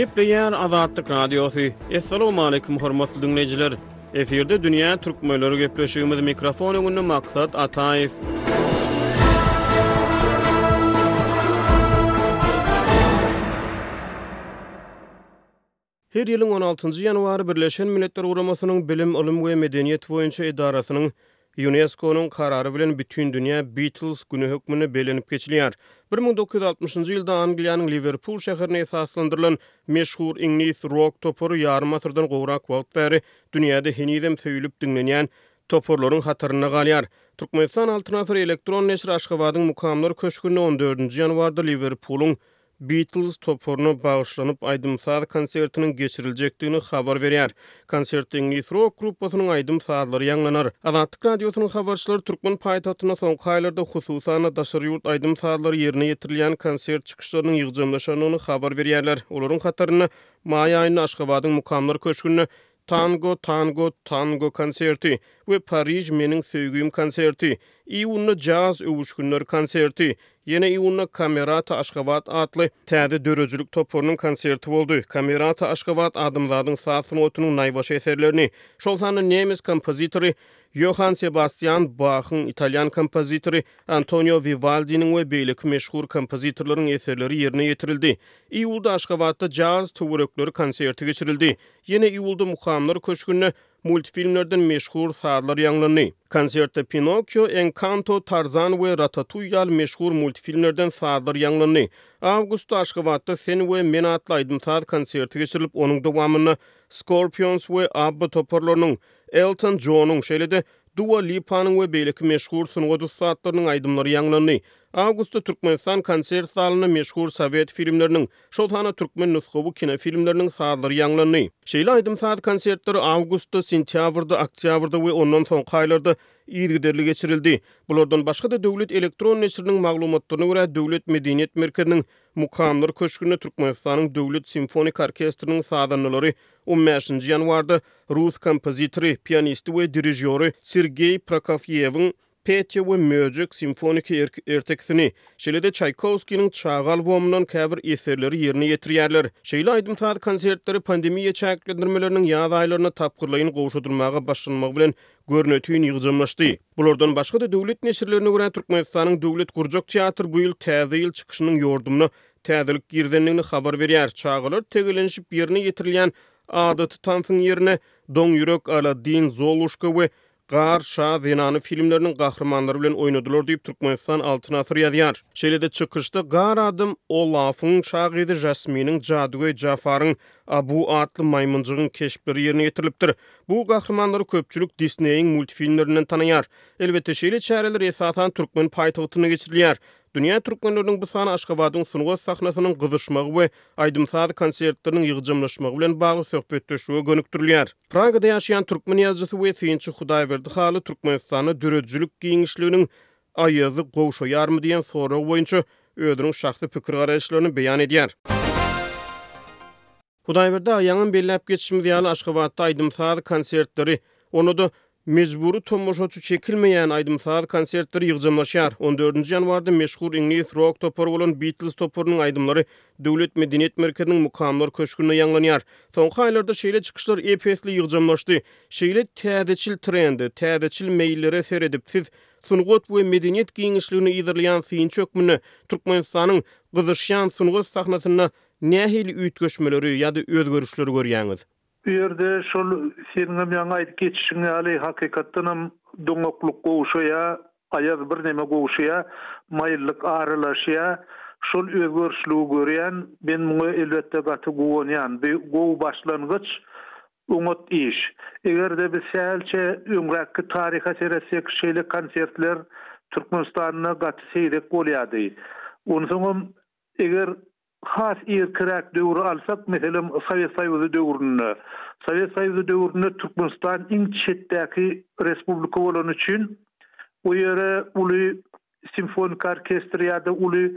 Gepleýär Azatlyk Radiosy. Assalamualaikum hormatly dinleýjiler. Efirde dünýä türkmenleri gepleşigimiz mikrofon öňünde maksat Ataýew. Her ýylyň on altynjy ýanwary Birleşen Milletler Guramasynyň Bilim, ylym we medeniýet boýunça edarasynyň, Ýunesko-nyň, karary bilen Bütindünýä Beatles güni hökmünde bellenip geçilýär. Bir müň dokuz ýüz altmyşynjy ýylda Angliýanyň Liwerpul şäherinde esaslandyrylan meşhur iňlis rok topary ýarym asyrdan gowrak wagt bäri dünýäde henizem söýülip diňlenýän toparlaryň hatarynda galýar. Türkmenistan Altyn asyr elektron neşiri Aşgabadyň Mukamlar köşgünde on dördünji ýanwarda Liwerpulyň Beatles toparyna bagyşlanyp aýdym-saz konsertiniň geçiriljekdigini habar berýär. Konsertde iňlis rok gruppasynyň aýdym-sazlary ýaňlanar. Azatlyk Radiosynyň habarçylary türkmen paýtagtynda soňky aýlarda hususan-da daşary ýurt aýdym-sazlary ýerine ýetirilýän konsert çykyşlarynyň ýygjamlaşandygyny habar berýärler. Olaryň hatarynda maý aýynda Aşgabadyň Mukamlar köşgünde Tango, Tango, Tango konserti we Pariž meniň söýgim konserti, iýunda Jazz öwüşginler konserti, ýene iýunda Kamerata Aşgabat atly täze döredijilik toparynyň konserti boldy. Kamerata Aşgabat adamzadyň saz sungatynyň naýbaşy eserlerini, şol sanda nemes kompozitory Ýohan Sebastýan Bahyň, italýan kompozitory Antonio Wivaldiniň we beýleki meşhur kompozitorlaryň eserleri ýerine ýetirildi. Iýulda Aşgabatda Jazz töwerekleri konserti geçirildi. Ýene iýulda Mukamlar köşgünde multfilmlerden meşhur sazlar ýaňlandy. Konsertde Pinokio, Enkanto, Tarzan we Ratatuý ýaly meşhur multfilmlerden sazlar ýaňlandy. Awgustda Aşgabatda Sen we men atly aýdym-saz konserti geçirilip, onuň dowamynda Scorpions we ABBA toparlarynyň, Elton Jonyň, şeýle-de Dua Lipanyň we beýleki meşhur sungat ussatlarynyň aýdymlary ýaňlandy. Awgustda Türkmenistan konsert zalynda meşhur sowet filmleriniň, Şol sanda türkmen nusgawy kinofilmleriniň sazlary ýaňlandy. Şeýle aýdym-saz konsertleri awgustda, sentýabrda, oktýabrda we ondan soňky aýlarda yzygiderli geçirildi. Bulardan başga-da, döwlet elektron neşiriniň maglumatlaryna görä, Döwlet medeniýet merkeziniň Mukamlar köşgünde Türkmenistanyň Döwlet simfoniki orkestriniň sazandalary on bäşinji ýanwarda rus kompozitory, pianisti we dirižýory Sergeý Prokofýewiň Petýa we Möjek simfoniki ertekisini, şeýle-de Çaýkowskiniň Çaga albomyndan käbir eserleri ýerine ýetirýärler. Şeýle aýdym-saz konsertleri pandemiýa çäklendirmeleriniň ýaz aýlarynda tapgyrlaýyn gowşadylmaga başlanmagy bilen görnetin ýygjamlaşdy. Bulardan başga-da, döwlet neşirlerine görä, Türkmenistanyň Döwlet gurjak teatry bu ýyl Täze ýyl çykyşynyň ýordumyna täzelik girizendigini habar berýär. Çagalar tegelenişip ýerine ýetirilýän adaty tansyň ýerine Doňýürek, Aladdin, Zoluşka we Gar, Şa, Zenany filmleriniň gahrymanlary bilen oýnadylar diýip, Türkmenistan Altyn asyr ýazýar. Şeýle-de çykyşda Gar adam Olafyň, Şa gyzy Žasminiň, Jadygöý Jafaryň, Abu atly maýmynjygyň keşpleri ýerine ýetirilipdir. Bu gahrymanlary köpçülik Disneýiň multfilmlerinden tanaýar. Elbetde, şeýle çäreler esasan türkmen paýtagtynda geçirilýär. Dünýä türkmenleriniň bu sany Aşgabadyň sungat sahnasynyň gyzyşmagy we aýdym-saz konsertleriniň ýygjamlaşmagy bilen bagly söhbetdeşlige gönükdirilýär. Pragada ýaşaýan türkmen ýazyjysy we synçy Hudaýberdi Haly Türkmenistanda döredijilik giňişliginiň aýazy gowşaýarmy diýen sorag boýunça özüniň şahsy pikir-garaýyşlaryny beýan edýär. Hudaýberdi aga, ýaňam belläp geçişimiz ýaly, Aşgabatda aýdym-saz konsertleri, onda-da Mejbury tomaşaçy çekilmeýän aýdym-saz konsertleri ýygjamlaşýar. On dördünji ýanwarda meşhur iňlis rok topary bolan Beatles toparynyň aýdymlary Döwlet medeniýet merkeziniň Mukamlar köşgünde ýaňlanýar. Soňky aýlarda şeýle çykyşlar ep-esli ýygjamlaşdy. Şeýle täzeçil trende, täzeçil meýillere seredip, siz sungat we medeniýet giňişligini yzarlaýan synçy hökmünde Türkmenistanyň gyzyşýan sungat sahnasynda nähili üýtgeşmeleri ýa-da özgerişleri görýäňiz? Bu ýerde şol seniňem ýaňy aýdyp geçişiň ýaly hakykatdanam doňaklyk gowşaýar, aýaz birneme gowşaýar, maýyllyk aralaşýar. Şol özgerişligi görýän, men muňa elbetde gaty guwanýan. Bu gowy başlangyç, oňat iş. Eger-de biz sähelçe öňräkki taryha seretsek, şeýle konsertler Türkmenistanda gaty seýrek bolýardy. Onsoňam, eger Has irkiräk döwri alsak, meselem, Sowet Soýuzy döwründe. Sowet Soýuzy döwründe Türkmenistan iň çetdäki respublika bolany üçin, o ýere uly simfoniki orkestr ýa-da uly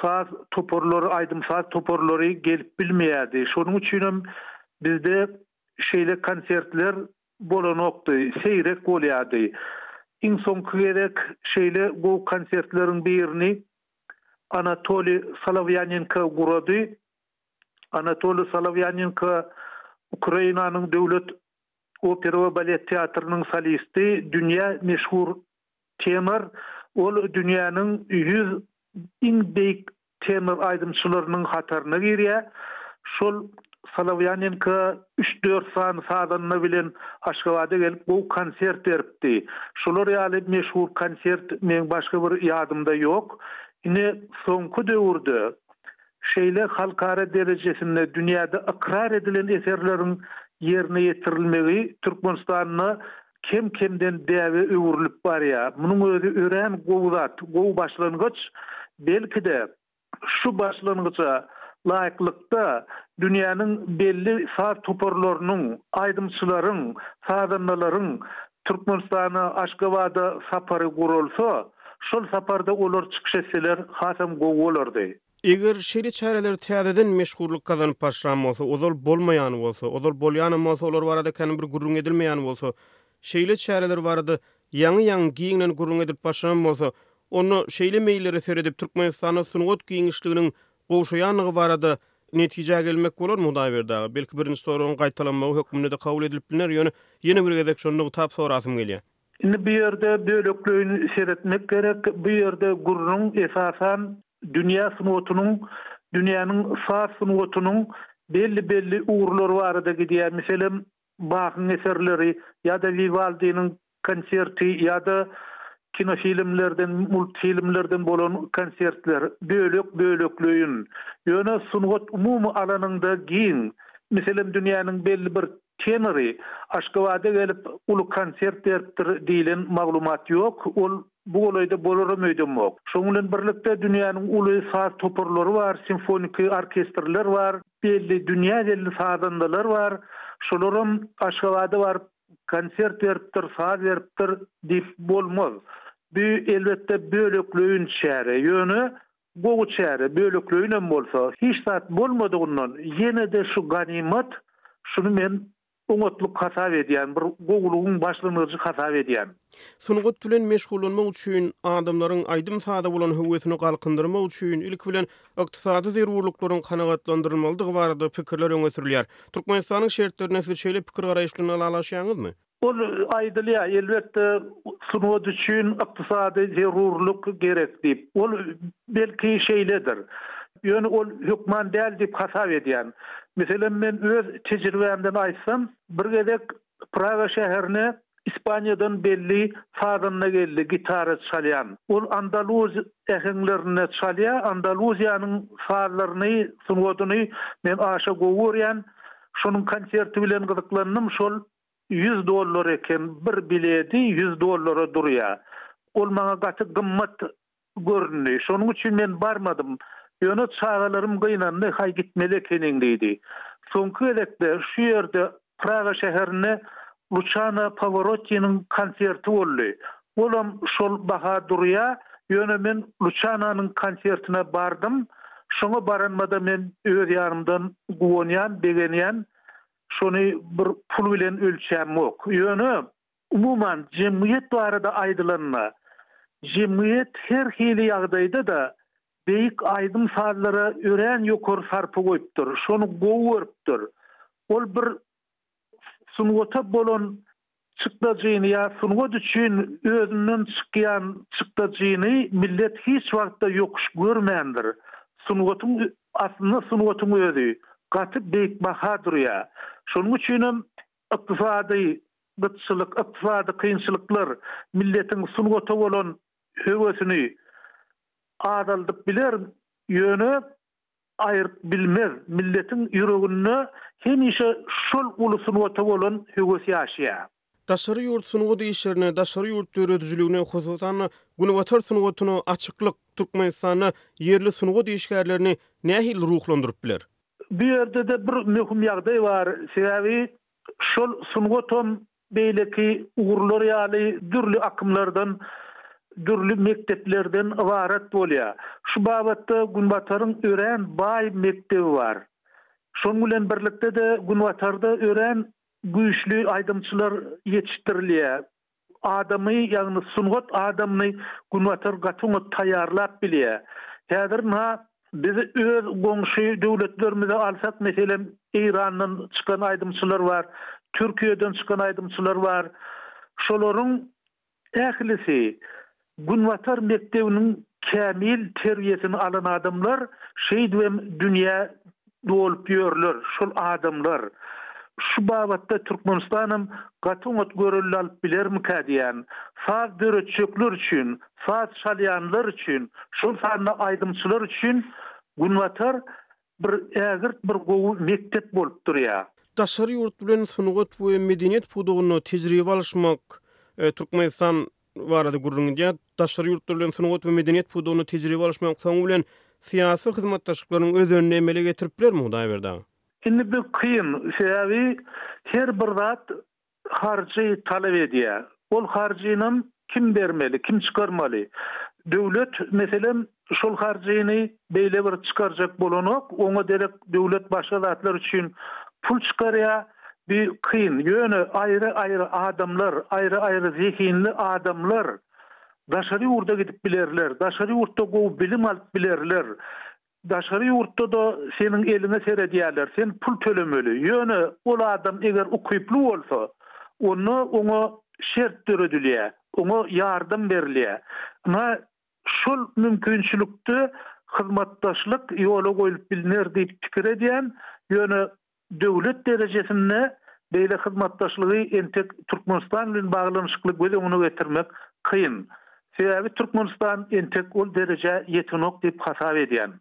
saz toparlary, aýdym-saz toparlary gelip bilmeýärdi. Şonuň üçin hem bizde Şeýle konsertler bolanokdy, seýrek bolýardy. Iň soňky gezek şeýle gowy konsertleriň birini Anatoliý Solowýanenko gurady. Anatoliý Solowýanenko Ukrainanyň döwlet opera we balet teatrynyň solisti, dünýä meşhur Tenor, ol dünýäniň ýüz iň beýik tenor aýdymçylarynyň hataryna girýär. Şol Solowýanenko üç-dört sany sazanda bilen Aşgabada gelip gowy konsert beripdi. Şolar ýaly meşhur konsert meň başga bir ýadymda ýok. Ine soňky döwürde şeýle halkara derejesinde dünýäde ykrar edilen eserleriň ýerine ýetirilmegi Türkmenistanda kem-kemden däbe öwrülip barýar. Munuň özi örän gowy zat, gowy başlangyç. Belki-de, şu başlangyja laýyklykda dünýäniň belli saz toparlarynyň, aýdymçylaryň, sazandalaryň Türkmenistana, Aşgabada sapary guralsa, şol saparda olar çykyş etseler hasam gowy bolardy. Eger şeýle çäreler täzeden meşhurlyk gazanyp başlan bolsa, ozal bolmaýan bolsa, ozal bolýanam bolsa, olar barada kän bir gürrüň edilmeýän bolsa, şeýle çäreler barada ýaňy-ýaňy giňden gürrüň edilip başlanan bolsa, onda şeýle meýillere seredip, Türkmenistanda sungat giňişliginiň gowşaýandygy barada netijä gelmek bolarmy, Hudaýberdi aga? Belki, birinji soragyň gaýtalanmagy hökmünde-de kabul edilip bilner, ýöne ýene bir gezek şony nygtap sorasym gelýär. Indi bu ýerde bölekleýin seretmek gerek. Bu ýerde gürrüň esasan dünýä sungatynyň, dünýäniň saz sungatynyň belli-belli ugurlary barada gidýär. Meselem, Bahyň eserleri ýa-da Wivaldiniň konserti ýa-da kinofilmlerden, multfilmlerden bolan konsertler bölek-bölekleýin. Ýöne sungat umumy alanyňda giň. Meselem, dünýäniň belli bir Tenory Aşgabada gelip, uly konsert beripdir diýlen maglumat ýok, ol bu golaýda bolaram öýdemok. Şonuň bilen birlikde, dünýäniň uly saz toparlary bar, simfoniki orkestrler bar, belli, dünýä belli sazandalar bar. Şolaram Aşgabada baryp, konsert beripdir, saz beripdir diýip bolmaz. Bu, elbetde, bölekleýin çäre. Ýöne Gowy çäre, bölekleýinem bolsa, hiç zat bolmadygyndan ýene-de şu ganymat, şuny men oňatlyk hasap edýän, bir gowulygyň başlangyjy hasap edýän. Sungat bilen meşgullanmak üçin, adamlaryň aýdym-saza bolan höwesini galkyndyrmak üçin, ilki bilen, ykdysady zerurlyklaryň kanagatlandyrylmalydygy barada pikirler öňe sürülýär. Türkmenistanyň şertlerinde siz şeýle pikir-garaýyş bilen ylalaşýaňyzmy? Ol aýdylýar, elbetde, sungat üçin ykdysady zerurlyk gerek diýip. Ol, belki, şeýledir. Ýöne ol hökman däl diýip hasap edýän. Meselem, men öz tejribämden aýtsam, bir gezek Praga şäherine Ispaniýadan belli sazanda geldi, gitara çalýan. Ol andaluz äheňlerinde çalýar. Andaluziýanyň sazlaryny, sungatyny men aşa gowy görýän. Şonuň konserti bilen gyzyklandym. Şol Ýüz dollar eken bir biledi, ýüz dollara durýa. Ol maňa gaty gymmat göründi. Şonuň üçin men barmadym. Ýöne çagalarym gynandy, Haý gitmeli ekeniň diýdi. Soňky gezekde şu ýerde Praga şäherinde Luçano Paworottiniň konserti boldy. Olam şol baha durýa, ýöne men Luçanonyň konsertine bardym. Şoňa baranmada men öz ýanymdan guwanýan, begenýän. Şony bir pul bilen ölçämok. Ýöne, umuman, jemgyýet barada aýdylanda, jemgyýet her hili ýagdaýda-da beýik aýdym-sazlara örän ýokary sarpa goýupdyr, şony gowy görüpdir. Ol bir sungata bolan Çykdajyny ýa sungat üçin özünden çykýan çykdajyny millet hiç wagtda ýokuş görmändir. Sungatyň aslynda sungatyň özi gaty beýik baha durýar. Şonuň üçinem ykdysady gytçylyk, ykdysady kynçylyklar milletiň sungata bolan höwesini azaldyp biler. Ýöne. aýryp bilmez. Milletiň ýüreginde hemişe şol uly sungata bolan höwes ýaşaýar. Daşary ýurt sungat işlerine, daşary ýurt döredijiligine, hususan-da, Günbatar sungatyna açyklyk Türkmenistanda ýerli sungat işgärlerini nähili ruhlandyryp biler? Bu ýerde-de bir möhüm ýagdaý bar. Sebäbi şol sungatam beýleki ugurlar ýaly dürli akymlardan, dürli mekdeplerden ybarat bolýar. Şu babatda Günbataryň örän baý mekdebi bar. Şonuň bilen birlikde-de Günbatarda örän güýçli aýdymçylar ýetişdirilýär. Adamy, ýagny sungat adamyny Günbatar gaty oňat taýýarlap bilýär. Häzir ynha Biz öz goňşy döwletlerimizi alsak meselem Eýrandan çykan aýdymçylar bar, Türkiýeden çykan aýdymçylar bar. Şolaryň ählisi Günbatar mekdebiniň kämil terbiýesini alan adamlar, şeýdibem dünýä Dolup ýörler şul adamlar. Şu babatda Türkmenistanam gaty oňat görelde alyp bilermikä diýýän. Saz döretjekler üçin, saz çalýanlar üçin, şol sanda aýdymçylar üçin Günbatar bir ägirt bir gowy mekdep bolup durýar. Daşary ýurt bilen sungat we medeniýet pudagynda tejribe alyşmak Türkmenistan barada gürrüň edýär. Daşary ýurtlar bilen sungat we medeniýet pudagynda tejribe alyşmak soňy bilen syýasy hyzmatdaşlyklaryň özenini emele getirip bilermi Hudaýberdi aga? Indi bu kyn, sebäbi her bir zat harjy talap edýär. Ol harjynam kim bermeli, kim çykarmaly? Döwlet, meselem, Şol harjyny beýle bir çykarjak bolanok, oňa derek döwlet başga zatlar üçin pul çykarýar. Bu kyn, ýöne aýry-aýry adamlar, aýry-aýry zehinli adamlar daşary ýurda gidip bilerler, daşary ýurtda gowy bilim alyp bilerler. Daşary ýurtda-da seniň eliňe seredýärler, sen pul tölemeli. Ýöne ol adam eger ukyply bolsa, onda oňa şert döredilýär, oňa ýardam berilýär. Ynha, Şol mümkinçilikde hyzmatdaşlyk ýola goýlup bilner diýip pikir edýän, ýöne döwlet derejesinde beýle hyzmatdaşlygy entek Türkmenistan bilen baglanyşykly göz öňüne getirmek kyn. Sebäbi Türkmenistan entek ol derejä ýetenok diýip hasap edýän.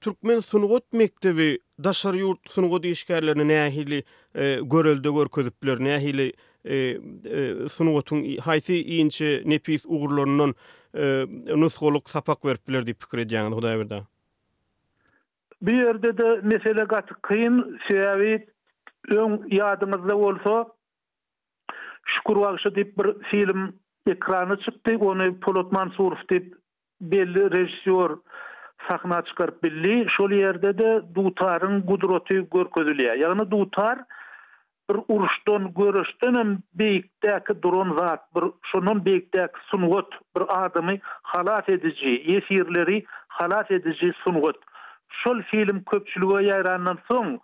Türkmen sungat mekdebi daşary ýurt sungat işgärlerini nähili görelde görkezipler, nähili sungatyň haýsy inçe, nepis ugurlaryndan nusgalyk sapak berip biler diýip pikir edýäňiz, Hudaýberdi aga? Bu ýerde-de mesele gaty kyn, sebäbi öň ýadyňyzda bolsa, Şükür bagşy diýip bir film ekrana çykdy, ony Polat Mansurow diýip belli režissýor sahna çykaryp bildi. Şol ýerde-de dutaryň gudraty görkezilýär. Ýagny dutar bir uruşdan, göreşden hem beýikdäki duran zat, bir şondan beýikdäki sungat, bir adamy halas ediji, ýesirleri halas ediji sungat. Şol film köpçülige ýaýrandan soň,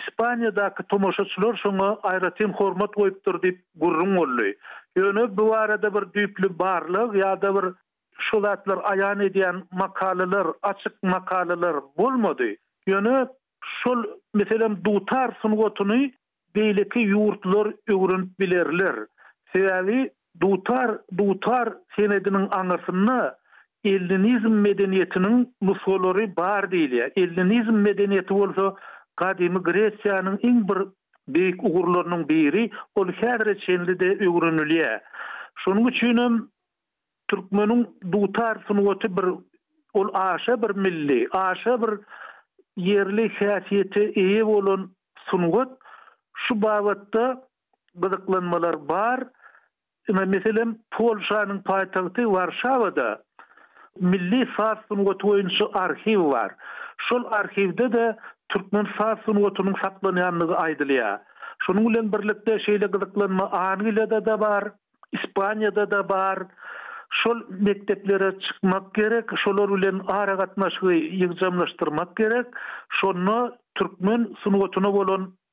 Ispaniýadaky tomaşaçylar şoňa aýratyn hormat goýupdyr diýip gürrüň boldy. Ýöne bu barada bir düýpli barlag ýa-da bir şu zatlar aýan edýän makalalar, açyk makalalar bolmady. Ýöne şol, meselem, dutar sungatyny beýleki ýurtlar öwrenip bilerler. Sebäbi Dutar, Dutar senediniň aňyrsynda ellinizm medeniýetiniň nusgalary bar diýilýär. Ellinizm medeniýeti bolsa gadymy Gresiýanyň iň bir beýik ugurlarynyň biri, ol häzire çenli-de öwrenilýär. Şonuň üçin hem türkmeniň dutar sungaty bir ol aşa bir milli, aşa bir ýerli häsiýete eýe bolan sungat. Şu babatda gyzyklanmalar bar. Ine, meselem, Polşanyň paýtagty Warşawada milli saz sungaty boýunça arhiw bar. Şol arhiwde-de türkmen saz sungatynyň saklanýandygy aýdylýar. Şonuň bilen birlikde, şeýle gyzyklanma Angliýada-da bar, Ispaniýada-da bar. Şol mekdeplere çykmak gerek, şolar bilen aragatnaşygy ýygjamlaşdyrmak gerek. Şonda türkmen sungatyna bolan